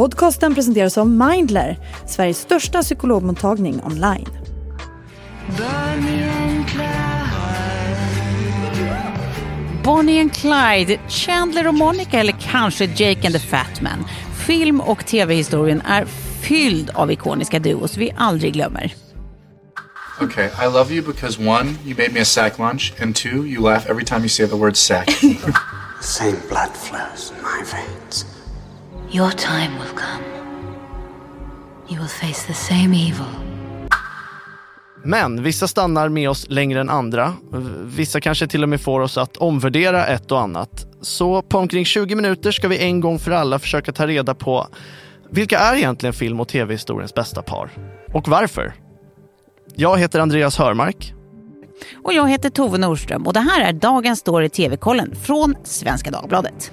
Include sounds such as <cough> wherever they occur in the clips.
Podcasten presenteras av Mindler, Sveriges största psykologmottagning online. Bonnie and Clyde, Chandler och Monica eller kanske Jake and the Fat Man. Film och tv-historien är fylld av ikoniska duos vi aldrig glömmer. Okay, I love you because one, you made me a sack lunch, and two, you laugh every time you say the word sack. <laughs> Same blood flows in my veins. Your time will come. You will face the same evil. Men vissa stannar med oss längre än andra. Vissa kanske till och med får oss att omvärdera ett och annat. Så på omkring 20 minuter ska vi en gång för alla försöka ta reda på vilka är egentligen film och tv-historiens bästa par? Och varför? Jag heter Andreas Hörmark. Och jag heter Tove Nordström och det här är dagens story TV-kollen från Svenska Dagbladet.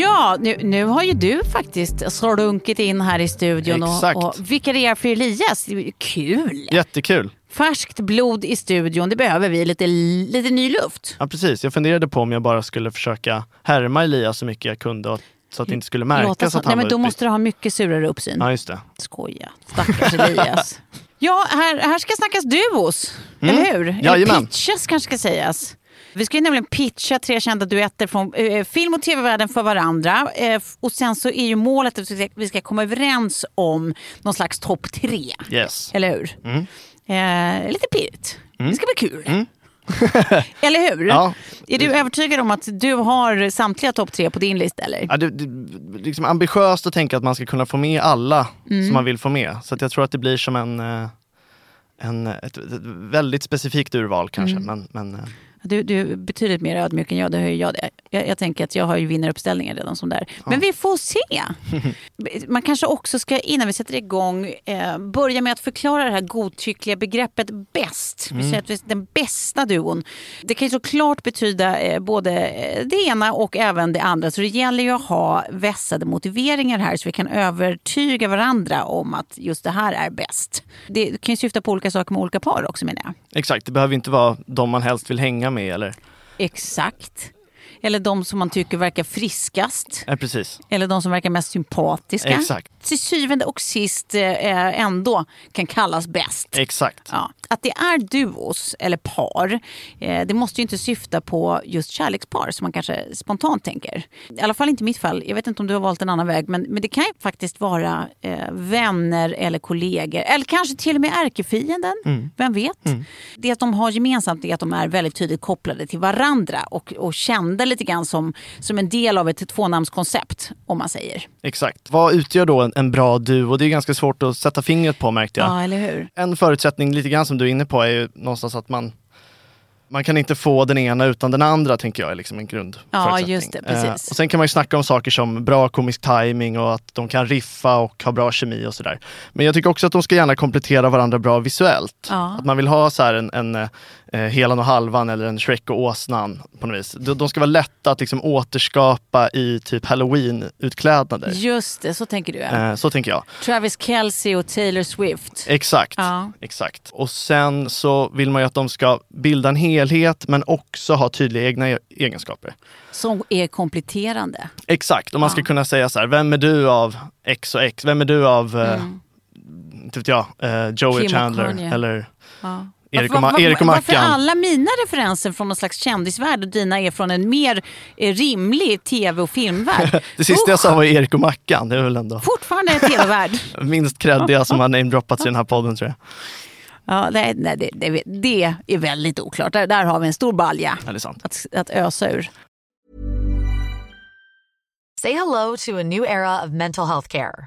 Ja, nu, nu har ju du faktiskt slunkit in här i studion Exakt. och, och vikarierar för Elias. Det är Kul! Jättekul. Färskt blod i studion, det behöver vi. Lite, lite ny luft. Ja, precis. Jag funderade på om jag bara skulle försöka härma Elias så mycket jag kunde så att det inte skulle Låta märkas som- att han Nej, men då måste du ha mycket surare uppsyn. Ja, just det. Skoja. Stackars Elias. <laughs> ja, här, här ska snackas duos. Eller hur? Eller Mm. Jajamän. pitchas kanske ska sägas. Vi ska ju nämligen pitcha tre kända duetter från eh, film och tv-världen för varandra. Eh, och sen så är ju målet att vi ska, komma överens om någon slags topp tre. Yes. Eller hur? Mm. Eh, lite pirrigt. Det ska bli kul. <laughs> eller hur? Mm. Ja. Är du övertygad om att du har samtliga topp tre på din lista? Eller? Ja, det, det, liksom ambitiöst att tänka att man ska kunna få med alla Mm. som man vill få med. Så att jag tror att det blir som en, eh, en, ett, ett väldigt specifikt urval kanske. Mm. Men, men, eh, Du, du är betydligt mer ödmjuk än jag, det hör jag det. Jag, jag tänker att jag har ju vinnaruppställningen redan som där. Men vi får se. <laughs> Man kanske också ska, innan vi sätter igång, eh, börja med att förklara det här godtyckliga begreppet bäst. Vi säger att vi- den bästa duon. Det kan ju såklart betyda eh, både eh, det ena och även det andra. Så det gäller ju att ha vässade motiveringar här så vi kan övertyga varandra om att just det här är bäst. Det kan ju syfta på olika saker med olika par också menar jag. exakt, det behöver inte vara de man helst vill hänga med. Eller, Exakt. Eller de som man tycker verkar friskast. eh, precis. Eller de som verkar mest sympatiska. Exakt. Till syvende och sist eh, ändå kan kallas bäst. Exakt. Ja. Att det är duos eller par, eh, det måste ju inte syfta på just kärlekspar som man kanske spontant tänker. I alla fall inte i mitt fall. Jag vet inte om du har valt en annan väg. Men, men det kan ju faktiskt vara eh, vänner eller kollegor. Eller kanske till och med ärkefienden. Vem vet? Det de har gemensamt är att de är väldigt tydligt kopplade till varandra. Och, och kända lite grann som, som en del av ett tvånamnskoncept. Om man säger. Exakt. Vad utgör då en, en bra duo? Det är ganska svårt att sätta fingret på märkte jag. Ja, eller hur? En förutsättning, lite grann som du är inne på, är ju någonstans att man man kan inte få den ena utan den andra, tänker jag är liksom en grundförutsättning. just det, precis. Eh, och sen kan man ju snacka om saker som bra komisk timing och att de kan riffa och ha bra kemi och sådär. Men jag tycker också att de ska gärna komplettera varandra bra visuellt. Ja. Att man vill ha så här en, en eh, Helan och Halvan eller en Shrek och Åsnan på något vis. De, de ska vara lätta att liksom återskapa i typ halloween-utklädnader. Just det, så tänker du. Ja. Eh, så tänker jag. Travis Kelce och Taylor Swift. Exakt. Ja. Exakt. Och sen så vill man ju att de ska bilda en helhet men också ha tydliga egna e- egenskaper. Som är kompletterande. Exakt. Och man ska Ja. kunna säga så här, vem är du av X och X? Vem är du av, eh, inte vet jag, eh, Joey Mm. Kim Chandler? Eller Ja. Erik och, Varför- Ma- Erik och Varför är Mackan? alla mina referenser från någon slags kändisvärld och dina är från en mer eh, rimlig tv och filmvärld? <laughs> Det sista jag Usch, sa var Erik och Mackan. Det är väl ändå Fortfarande en tv-värld. <laughs> minst creddiga som har namedroppats i den här podden tror jag. Ja, nej, nej, det, det, det är väldigt oklart. Där, där har vi en stor balja Ja, att, att ösa ur. Say hello to a new era of mental health care.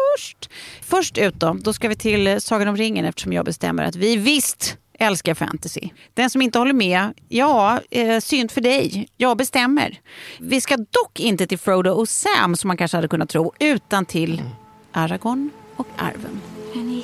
först. Först ut då, då ska vi till eh, Sagan om ringen eftersom jag bestämmer att vi visst älskar fantasy. Den som inte håller med, ja, eh, synd för dig. Jag bestämmer. Vi ska dock inte till Frodo och Sam som man kanske hade kunnat tro, utan till Aragorn och Arwen. Mm,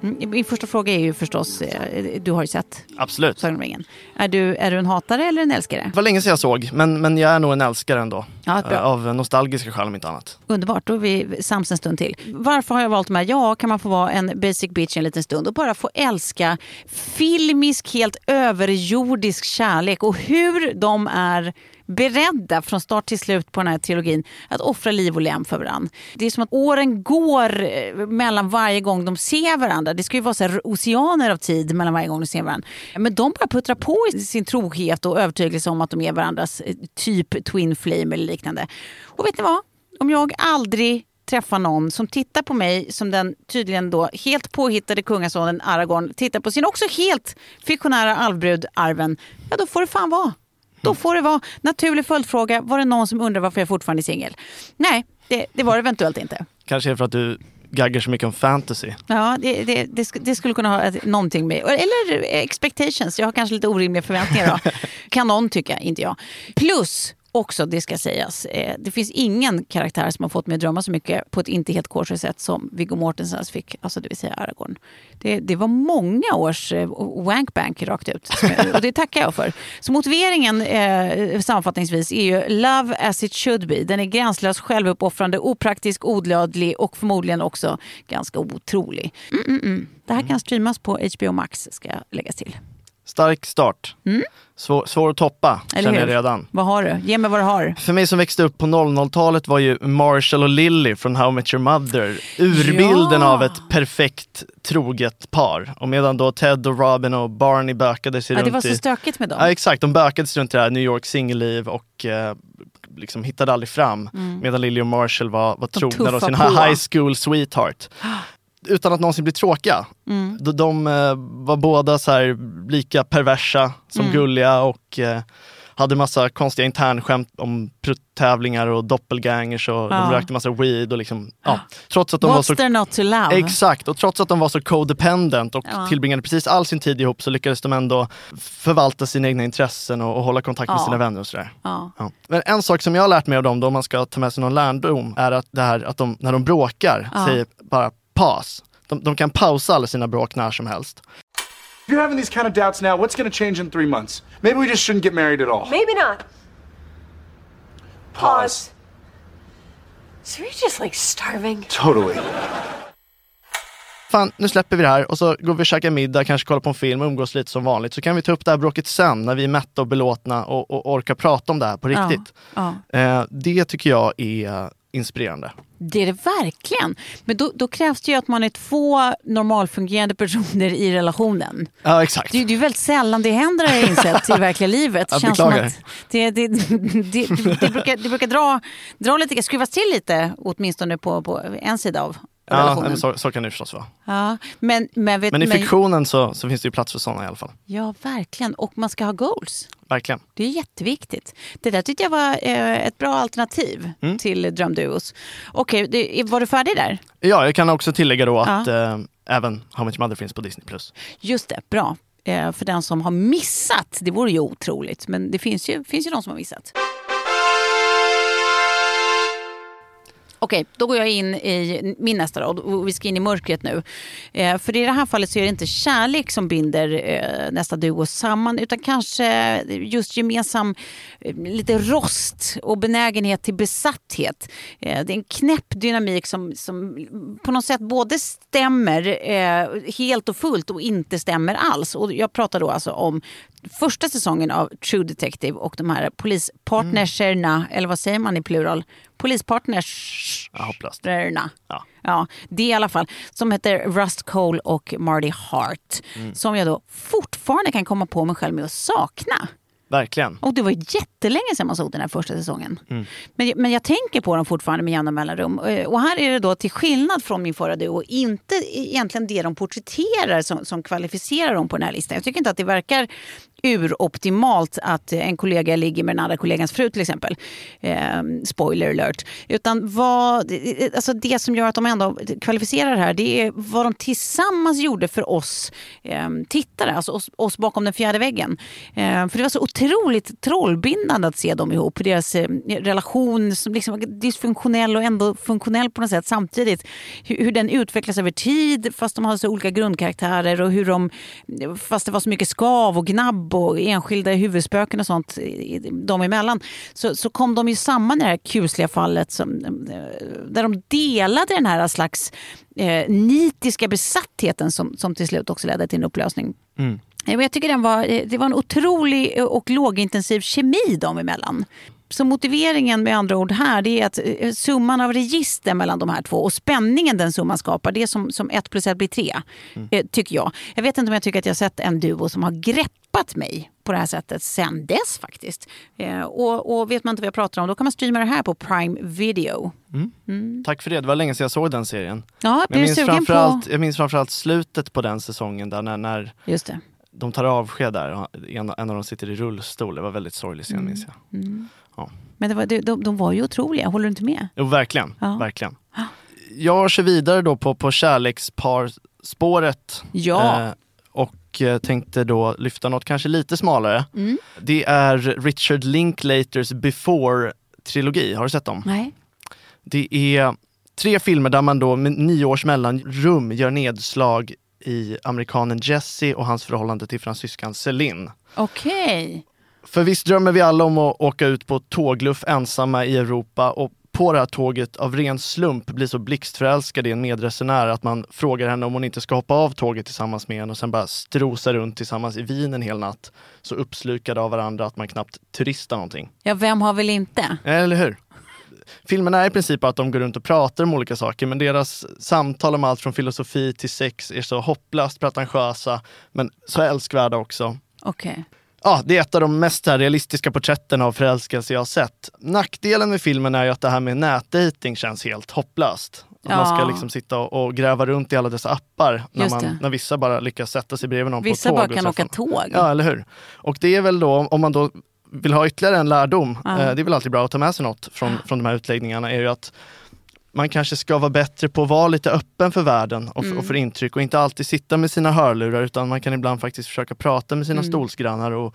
min första fråga är ju förstås, eh, du har ju sett Absolut. Sagan om ringen. Är du, är du en hatare eller en älskare? Det var länge sedan jag såg, men, men jag är nog en älskare ändå. Ja, bra. Eh, Av nostalgiska skäl om inte annat. Underbart, då är vi sams en stund till. Varför har jag valt de här? Ja, kan man få vara en basic bitch en liten stund och bara få älska filmisk, helt överjordisk kärlek och hur de är beredda från start till slut på den här trilogin att offra liv och lem för varandra. Det är som att åren går eh, mellan varje gång de ser varandra. Det ska ju vara så här oceaner av tid mellan varje gång de ser varandra. Men de bara puttrar på i sin trohet och övertygelse om att de är varandras eh, typ twin flame eller liknande. Och vet ni vad? Om jag aldrig träffar någon som tittar på mig som den tydligen då helt påhittade kungasonen Aragorn tittar på sin också helt fiktionära alvbrud Arven, ja då får det fan vara. Då får det vara. Naturlig följdfråga, var det någon som undrar varför jag fortfarande är singel? Nej, det, det var det eventuellt inte. Kanske är det för att du gaggar så mycket om fantasy. Ja, det, det, det, det skulle kunna ha någonting med, eller expectations, jag har kanske lite orimliga förväntningar då. <laughs> kan någon tycka, inte jag. Plus, också, det ska sägas, eh, det finns ingen karaktär som har fått mig att drömma så mycket på ett inte helt kosher sätt som Viggo Mortensens fick, alltså det vill säga Aragorn. Det, det var många års eh, wankbank rakt ut, och det tackar jag för. Så motiveringen eh, sammanfattningsvis är ju love as it should be. Den är gränslös, självuppoffrande, opraktisk, odödlig och förmodligen också ganska otrolig. Mm, mm, mm. Det här kan streamas på HBO Max, ska jag läggas till. Stark start. Svår, svår att toppa, Eller känner jag hur? redan. Vad har du? Ge mig vad du har. För mig som växte upp på 00-talet var ju Marshall och Lily från How I Met Your Mother urbilden Ja. av ett perfekt troget par. Och medan då Ted och Robin och Barney bökade sig Ja, det runt var så i... stökigt med dem. Ja exakt, de bökade sig runt i det här New York singelliv och eh, liksom hittade aldrig fram. Medan Lily och Marshall var, var trogna då Mm. sin på. high school sweetheart. <gasps> Utan att någonsin bli tråkiga. Mm. De, de eh, var båda så lika perversa som Mm. gulliga och eh, hade massa konstiga internskämt om pruttävlingar och doppelgangers och Ja. de rökte massa weed och liksom, ja. Trots att de var What's så there not to love? Exakt, och trots att de var så codependent och Ja. tillbringade precis all sin tid ihop så lyckades de ändå förvalta sina egna intressen och, och hålla kontakt med Ja. sina vänner och sådär. Men en sak som jag har lärt mig av dem, då om man ska ta med sig någon lärdom, är att det här att de, när de bråkar, säger bara paus. De, de kan pausa alla sina bråk när som helst. If you're having these kind of doubts now, what's going to change in three months? Maybe we just shouldn't get married at all. Maybe not. Pause. So you're just like starving. Totally. Fan, nu släpper vi det här och så går vi och käkar middag, kanske kollar på en film och umgås lite som vanligt. Så kan vi ta upp det här bråket sen när vi är mätta och belåtna och, och orkar prata om det här på Ja. riktigt. Ja. Eh, det tycker jag är inspirerande. Det är det verkligen. Men då, då krävs det ju att man är två normalfungerande personer i relationen. Ja, exakt. Det, det är väldigt sällan det händer har jag insett i verkliga <laughs> livet. Jag Känns som beklagar. att det, det, det, det, det, brukar, det brukar dra, dra lite, skruvas till lite åtminstone på, på en sida av Ja, men så, så kan det förstås vara. Ja, men, men, vet, Men i fiktionen så, så finns det ju plats för sådana i alla fall. Ja, verkligen. Och man ska ha goals. Verkligen. Det är jätteviktigt. Det där tyckte jag var eh, ett bra alternativ Mm. till drömduos. Okej, det- var du färdig där? Ja, jag kan också tillägga då att Ja. eh, även How Much Mother finns på Disney+. Just det, bra. Eh, för den som har missat, det vore ju otroligt, men det finns ju, finns ju de som har missat. Okej, då går jag in i min nästa rad och vi ska in i mörkret nu. Eh, för i det här fallet så är det inte kärlek som binder eh, nästa duo samman utan kanske just gemensam eh, lite rost och benägenhet till besatthet. Eh, det är en knäpp dynamik som, som på något sätt både stämmer eh, helt och fullt och inte stämmer alls. Och jag pratar då alltså om första säsongen av True Detective och de här polispartnerserna, eller vad säger man i plural? Polispartners... Ja. Ja. Det i alla fall. Som heter Rust Cole och Marty Hart. Som jag då fortfarande kan komma på mig själv med att sakna. Verkligen. Och det var jättelänge sedan man såg den här första säsongen. Men, men jag tänker på dem fortfarande med jämna mellanrum. Eh, Och här är det då till skillnad från min förra duo inte egentligen det de porträtterar som, som kvalificerar dem på den här listan. Jag tycker inte att det verkar uroptimalt att en kollega ligger med den andra kollegans fru till exempel. Eh, spoiler alert. Utan vad, eh, alltså det som gör att de ändå kvalificerar här det är vad de tillsammans gjorde för oss eh, tittare, alltså oss, oss bakom den fjärde väggen. Eh, för det var så otroligt trollbindande att se dem ihop. Deras eh, relation som liksom dysfunktionell och ändå funktionell på något sätt samtidigt. Hur, hur den utvecklas över tid fast de har så olika grundkaraktärer och hur de, fast det var så mycket skav och gnabb och enskilda huvudspöken och sånt dem emellan så, så kom de ju samman i det här kusliga fallet som, eh, där de delade den här slags eh, nitiska besattheten som, som till slut också ledde till en upplösning. Ja, men Jag tycker den var, eh, det var en otrolig eh, och lågintensiv kemi dem emellan. Så motiveringen med andra ord här det är att eh, summan av register mellan de här två och spänningen den summan skapar, det är som, som ett plus ett blir tre. eh, Tycker jag. Jag vet inte om jag tycker att jag har sett en duo som har greppat mig på det här sättet sen dess faktiskt. Eh, Och, och vet man inte vad jag pratar om då kan man streama det här på Prime Video. Tack för det. Det var länge sedan jag såg den serien. Ja, jag, minns sugen på... framförallt, jag minns framförallt slutet på den säsongen där när, när Just det. de tar avsked där. En, en av dem sitter i rullstol. Det var väldigt sorglig scen minns jag. Men det var, de, de, de var ju otroliga, håller du inte med? Jo, verkligen. Ja. verkligen. Jag kör vidare då på, på kärlekspar-spåret. Ja. Eh, och eh, tänkte då lyfta något kanske lite smalare. Mm. Det är Richard Linklaters Before-trilogi. Har du sett dem? Nej. Det är tre filmer där man då med nio års mellanrum gör nedslag i amerikanen Jesse och hans förhållande till fransyskan Céline. Okej. För visst drömmer vi alla om att åka ut på tågluff ensamma i Europa och på det här tåget av ren slump blir så blixtförälskad i en medresenär att man frågar henne om hon inte ska hoppa av tåget tillsammans med en och sen bara strosa runt tillsammans i Wien en hel natt. Så uppslukade av varandra att man knappt turistar någonting. Ja, vem har väl inte? Eller hur? Filmerna är i princip att de går runt och pratar om olika saker men deras samtal om allt från filosofi till sex är så hopplöst pretentiösa men så älskvärda också. Okej. Ja, det är ett av de mest realistiska porträtten av förälskelse jag har sett. Nackdelen med filmen är ju att det här med nätdating känns helt hopplöst. Att man ska Ja. liksom sitta och, och gräva runt i alla dessa appar när, man, när vissa bara lyckas sätta sig bredvid någon Vissa på bara tåg. och kan åka tåg. Ja, eller hur? Och det är väl då, om man då vill ha ytterligare en lärdom, Ja. eh, det är väl alltid bra att ta med sig något från, från de här utläggningarna, är ju att man kanske ska vara bättre på att vara lite öppen för världen och, Mm. och för intryck och inte alltid sitta med sina hörlurar utan man kan ibland faktiskt försöka prata med sina Mm. stolsgrannar och,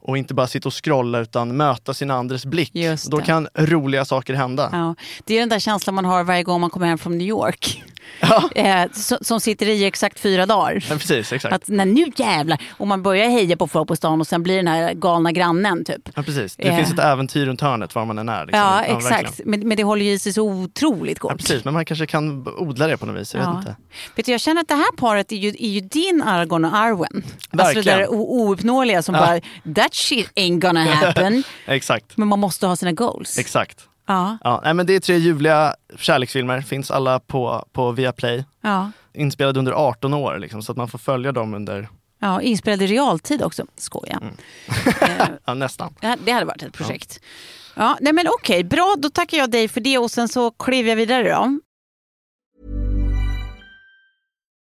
och inte bara sitta och scrolla utan möta sin andres blick. Då kan roliga saker hända. Ja, det är den där känslan man har varje gång man kommer hem från New York. Eh, som, som sitter i exakt fyra dagar. Ja, precis, exakt. Att när nu jävlar, och man börjar heja på folk på stan och sen blir den här galna grannen typ. Ja, precis. Det Eh. finns ett äventyr runt hörnet var man än är. liksom. Ja, verkligen. exakt. Men, men det håller ju i sig så otroligt. Ja, precis, men man kanske kan odla det på något vis. Jag vet Ja. inte. Vet du, jag känner att det här paret är ju, är ju din Argon och Arwen. Alltså det Verkligen. där ouppnåeliga som Ja. bara, that shit ain't gonna happen. <laughs> Exakt. Men man måste ha sina goals. Exakt. Ja, Ja, nej, men det är tre ljuvliga kärleksfilmer, finns alla på, på Viaplay. ja. Inspelade under 18 år, liksom, så att man får följa dem under ja inspelad i realtid också. Skoja. Mm. Eh, <laughs> ja, nästan. Det hade varit ett projekt. Ja, nej men okej, bra. Då tackar jag dig för det och sen så kliver jag vidare då.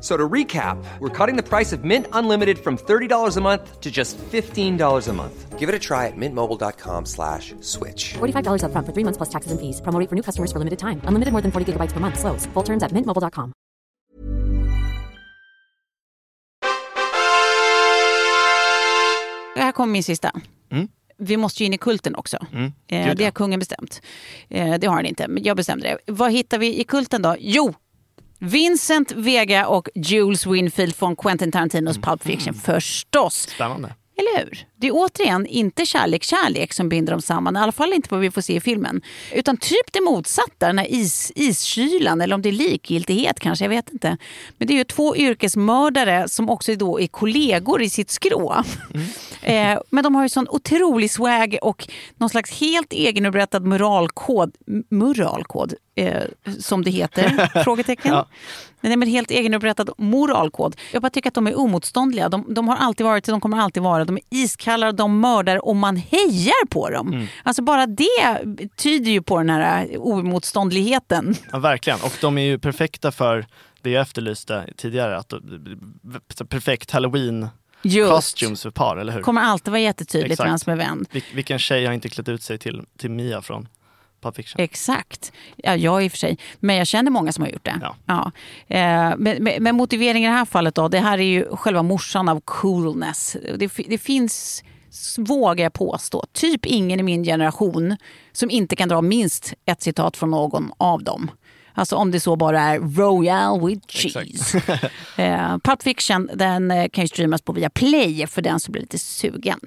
So to recap, we're cutting the price of Mint Unlimited from $30 a month to just $15 a month. Give it a try at mintmobile.com slash switch. $45 upfront for three months plus taxes and fees. Promo rate for new customers for limited time. Unlimited more than 40 gigabytes per month. Slows. Full terms at mintmobile.com. Här kommer min sista. Mm. Vi måste ju in i kulten också. Mm. Eh, det har kungen bestämt. Eh, det har han inte, men jag bestämde det. Vad hittar vi i kulten då? Jo, Vincent Vega och Jules Winfield från Quentin Tarantinos Pulp Fiction förstås. Spännande. Eller hur? Det är återigen inte kärlek, kärlek som binder dem samman. I alla fall inte vad vi får se i filmen. Utan typ det motsatta, den här is, iskylan. Eller om det är likgiltighet kanske, jag vet inte. Men det är ju två yrkesmördare som också då är kollegor i sitt skrå. <laughs> Eh, men de har ju sån otrolig swag och någon slags helt egenupprättad moralkod. Moralkod, eh, som det heter? <laughs> Frågetecken. Ja. Nej, men helt egenupprättad moralkod. Jag bara tycker att de är omotståndliga. De, de har alltid varit de kommer alltid vara. De är iskalla, de mördar och man hejar på dem. Alltså bara det tyder ju på den här oemotståndligheten. Ja, verkligen. Och de är ju perfekta för det jag efterlyste tidigare. Att, så perfekt halloween Just. costumes för par, eller hur? kommer alltid vara jättetydligt Exakt. vem som är vem. Vil- vilken tjej har inte klätt ut sig till, till Mia från Pulp Fiction? Exakt. Ja, jag i och för sig. Men jag känner många som har gjort det. Ja. Eh, men, men, men motiveringen i det här fallet då, det här är ju själva morsan av coolness. Det, det finns, vågar jag påstå, typ ingen i min generation som inte kan dra minst ett citat från någon av dem. Alltså om det så bara är Royal with cheese. <laughs> eh, Pulp Fiction den eh, kan ju streamas på via Play för den som blir lite sugen.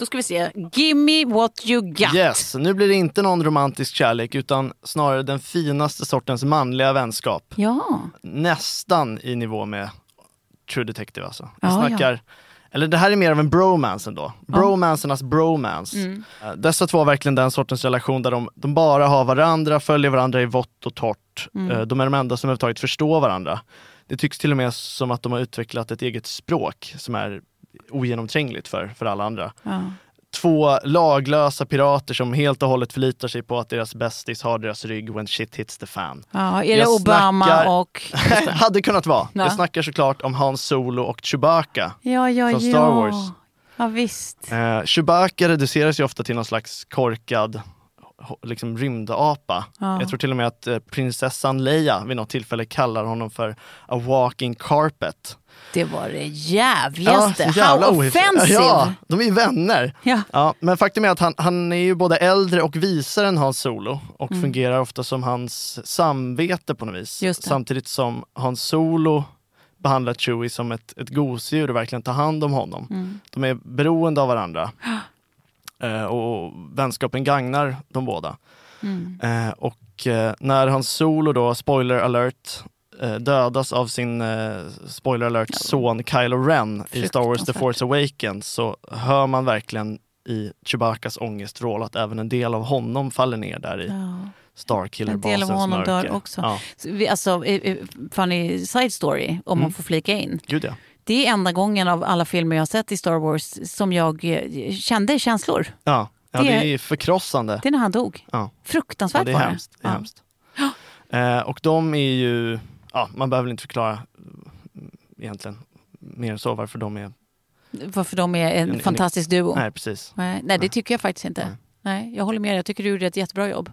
Då ska vi se. Gimme what you got. Yes, nu blir det inte någon romantisk kärlek utan snarare den finaste sortens manliga vänskap. Ja. Nästan i nivå med True Detective alltså. Vi Ja, snackar, eller det här är mer av en bromance ändå. Bromancernas bromance. Mm. Eh, Dessa två har verkligen den sortens relation där de, de bara har varandra, följer varandra i vått och torrt. Mm. Eh, De är de enda som överhuvudtaget förstår varandra. Det tycks till och med som att de har utvecklat ett eget språk som är ogenomträngligt för, för alla andra. Ja. Två laglösa pirater som helt och hållet förlitar sig på att deras bästis har deras rygg when shit hits the fan. Ja, är det Jag Obama snackar- och... <laughs> Hade kunnat vara. Ja. Jag snackar såklart om Han Solo och Chewbacca. Ja, ja, Från ja. Star Wars. Ja, visst. Eh, Chewbacca reduceras ju ofta till någon slags korkad liksom rymdapa. Ja. Jag tror till och med att eh, prinsessan Leia vid något tillfälle kallar honom för a walking carpet. Det var det jävligaste. jävla How offensive! Ja, de är ju vänner. Ja. Ja, men faktum är att han, han är ju både äldre och visare än Hans Solo och Mm. fungerar ofta som hans samvete på något vis. Samtidigt som Hans Solo behandlar Chewie som ett, ett gosedjur och verkligen tar hand om honom. Mm. De är beroende av varandra. <gasps> Eh, och vänskapen gagnar de båda. Mm. Eh, och eh, när Hans Solo då, spoiler alert, eh, dödas av sin eh, spoiler alert son Kylo Ren i Star Wars The. Force Awakens så hör man verkligen i Chewbaccas ångestvrål att även en del av honom faller ner där i Ja. En Starkiller-basens del av honom mörker. dör också. Ja, Så vi- Alltså, eh, funny side story, om Mm. man får flika in. gud ja. Det är enda gången av alla filmer jag har sett i Star Wars som jag eh, kände känslor. Ja, ja Det- det är förkrossande. Det är när han dog. Ja. Fruktansvärt Ja, det är var hemskt. Det är Ja. hemskt. Eh, och de är ju, ja, man behöver väl inte förklara mm, egentligen mer än så varför de är, Varför de är en, En- en- fantastisk duo. nej precis. Nej, nej, det tycker jag faktiskt inte. Nej. Jag håller med dig. Jag tycker du gjorde ett jättebra jobb.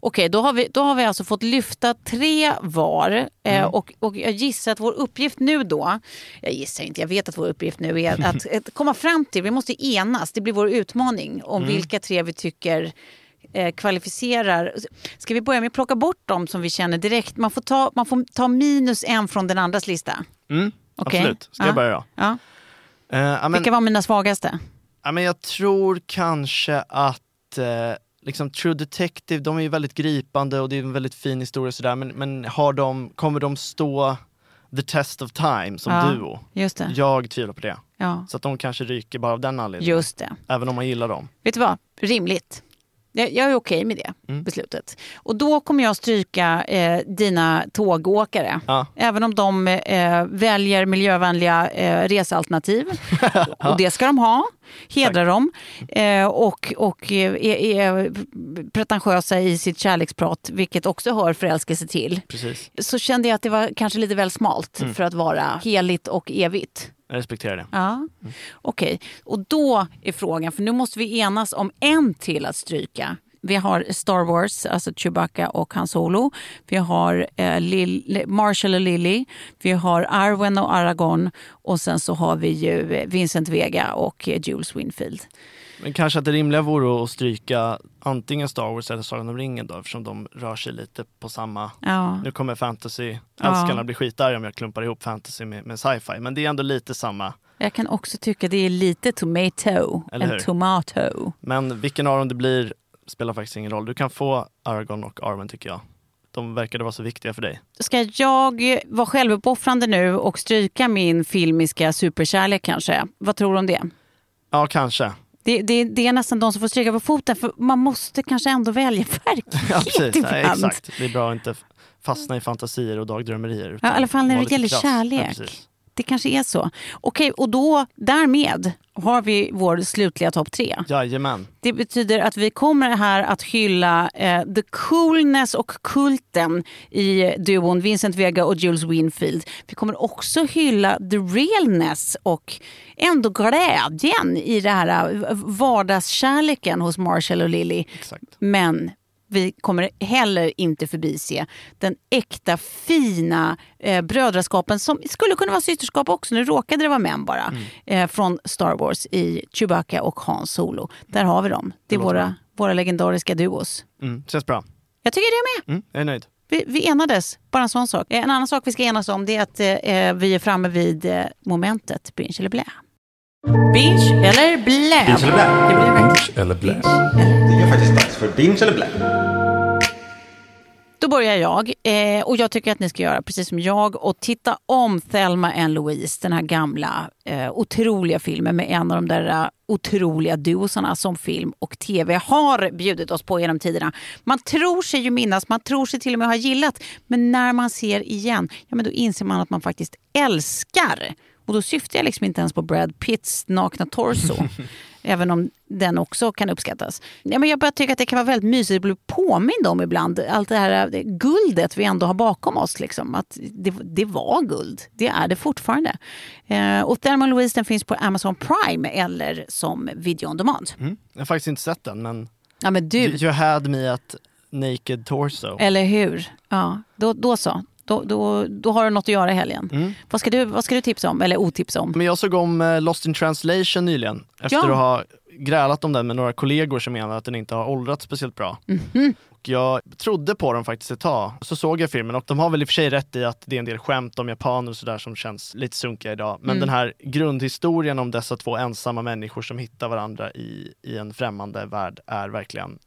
Okej, då har vi, då har vi alltså fått lyfta tre var. Eh, Mm. och, och jag gissar att vår uppgift nu då, jag gissar inte, jag vet att vår uppgift nu är att, <laughs> att komma fram till, vi måste enas, det blir vår utmaning om Mm. vilka tre vi tycker eh, kvalificerar. Ska vi börja med att plocka bort dem som vi känner direkt? Man får ta, man får ta minus en från den andras lista. Mm, Okej. Absolut. Ska Ja. jag börja då? Ja. Eh, ja, men, Vilka var mina svagaste? ja, men jag tror kanske att eh, liksom True Detective, de är ju väldigt gripande och det är en väldigt fin historia sådär men, men har de, kommer de stå the test of time som Ja, duo? Just det. Jag tvivlar på det. Ja, Så att de kanske ryker bara av den anledningen. just det. Även om man gillar dem. Vet du vad? Rimligt. Jag, jag är okej med det Mm. beslutet. Och då kommer jag stryka eh, dina tågåkare. Ja. Även om de eh, väljer miljövänliga eh, resealternativ. <laughs> Och det ska de ha. Hedra dem. Eh, och och eh, är, är pretentiösa i sitt kärleksprat, vilket också hör förälskelse till. Precis. Så kände jag att det var kanske lite väl smalt Mm. för att vara heligt och evigt. Jag respekterar det. Ja, okej. Och då är frågan, för nu måste vi enas om en till att stryka. Vi har Star Wars, alltså Chewbacca och Han Solo. Vi har eh, Lil, Marshall och Lily. Vi har Arwen och Aragorn. Och sen så har vi ju Vincent Vega och eh, Jules Winfield. Men kanske att det rimliga vore att stryka antingen Star Wars eller Sagan om ringen då eftersom de rör sig lite på samma... Ja. Nu kommer fantasy, Ja. bli skitarga om jag klumpar ihop fantasy med, med sci-fi. Men det är ändå lite samma. Jag kan också tycka det är lite tomato Eller hur? än tomato. Men vilken av dem det blir spelar faktiskt ingen roll. Du kan få Aragorn och Arwen tycker jag. De verkade vara så viktiga för dig. Ska jag vara självuppoffrande nu och stryka min filmiska superkärlek kanske? Vad tror du om det? Ja, kanske. Det, det, det är nästan de som får stryka på foten för man måste kanske ändå välja <laughs> verklighet Ja, precis. ibland. Nej, exakt. Det är bra att inte fastna i fantasier och dagdrömmerier. Ja, I alla fall när det gäller. Ja, kärlek. Det kanske är så. Okej, och då därmed har vi vår slutliga topp tre. Jajamän. Det betyder att vi kommer här att hylla eh, the coolness och kulten i duon Vincent Vega och Jules Winfield. Vi kommer också hylla the realness och ändå glädjen i det här eh, vardagskärleken hos Marshall och Lily. Exakt. Men vi kommer heller inte förbise den äkta fina eh, brödraskapen som skulle kunna vara systerskap också. Nu råkade det vara män bara. Mm. Eh, från Star Wars i Chewbacca och Han Solo. Där har vi dem. Det är Det våra, våra legendariska duos. Mm, känns bra. Jag tycker det med. Mm, jag är nöjd. Vi, vi enades, bara en sån sak. Eh, En annan sak vi ska enas om det är att eh, vi är framme vid eh, momentet binge eller blä. Binge eller blä? Binge eller blä? Det blir Binge eller blä? Det är faktiskt dags för binge eller blä. Då börjar jag eh, och jag tycker att ni ska göra precis som jag och titta om Thelma and Louise, den här gamla eh, otroliga filmen med en av de där eh, otroliga duosarna som film och tv har bjudit oss på genom tiderna. Man tror sig ju minnas, man tror sig till och med ha gillat, men när man ser igen, ja men då inser man att man faktiskt älskar. Och då syftar jag liksom inte ens på Brad Pitts nakna torso. <laughs> Även om den också kan uppskattas. Ja, men jag bara tycker att det kan vara väldigt mysigt att bli påmind om ibland. Allt det här eh, guldet vi ändå har bakom oss. Liksom. Att det, det var guld. Det är det fortfarande. Eh, och Thelma Louise den finns på Amazon Prime eller som video on demand. Mm. Jag har faktiskt inte sett den, men Ja men du, you, you had me at naked torso. eller hur? Ja, då, då så. Då, då, då har du något att göra i helgen. Mm. Vad, ska du, vad ska du tipsa om? Eller otipsa om? Men jag såg om eh, Lost in translation nyligen efter Ja. att ha grälat om den med några kollegor som menar att den inte har åldrats speciellt bra. Mhm. Och jag trodde på dem faktiskt ett tag. Så såg jag filmen och de har väl i och för sig rätt i att det är en del skämt om japaner och sådär som känns lite sunkiga idag. Men Mm. den här grundhistorien om dessa två ensamma människor som hittar varandra i, i en främmande värld är verkligen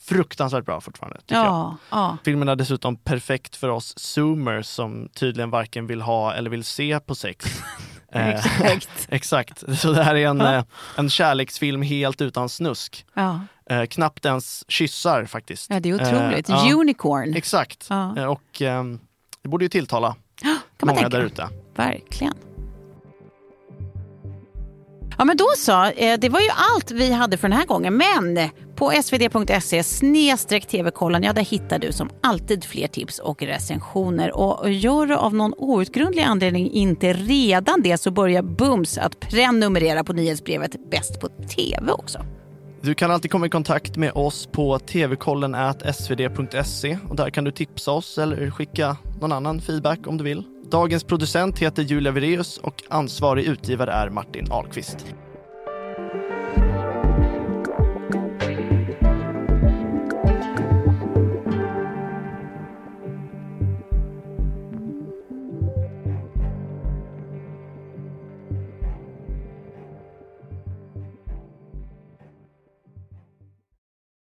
fruktansvärt bra fortfarande. Ja, ja. Filmen är dessutom perfekt för oss zoomers som tydligen varken vill ha eller vill se på sex. <laughs> Eh, Exakt. <laughs> Exakt. Så det här är en, Ja. eh, en kärleksfilm helt utan snusk. Ja. Eh, knappt ens kyssar faktiskt. ja, det är otroligt. Eh, ja. Unicorn. Exakt. Ja. Eh, och ehm, det borde ju tilltala <gasps> kan man många där ute. Verkligen. Ja men då så, eh, det var ju allt vi hade för den här gången. Men på svd.se snedstreck tv-kollen, ja där hittar du som alltid fler tips och recensioner. Och gör du av någon outgrundlig anledning inte redan det så börja bums att prenumerera på nyhetsbrevet Bäst på TV också. Du kan alltid komma i kontakt med oss på tvkollen svd.se och där kan du tipsa oss eller skicka någon annan feedback om du vill. Dagens producent heter Julia Vireus och ansvarig utgivare är Martin Ahlqvist.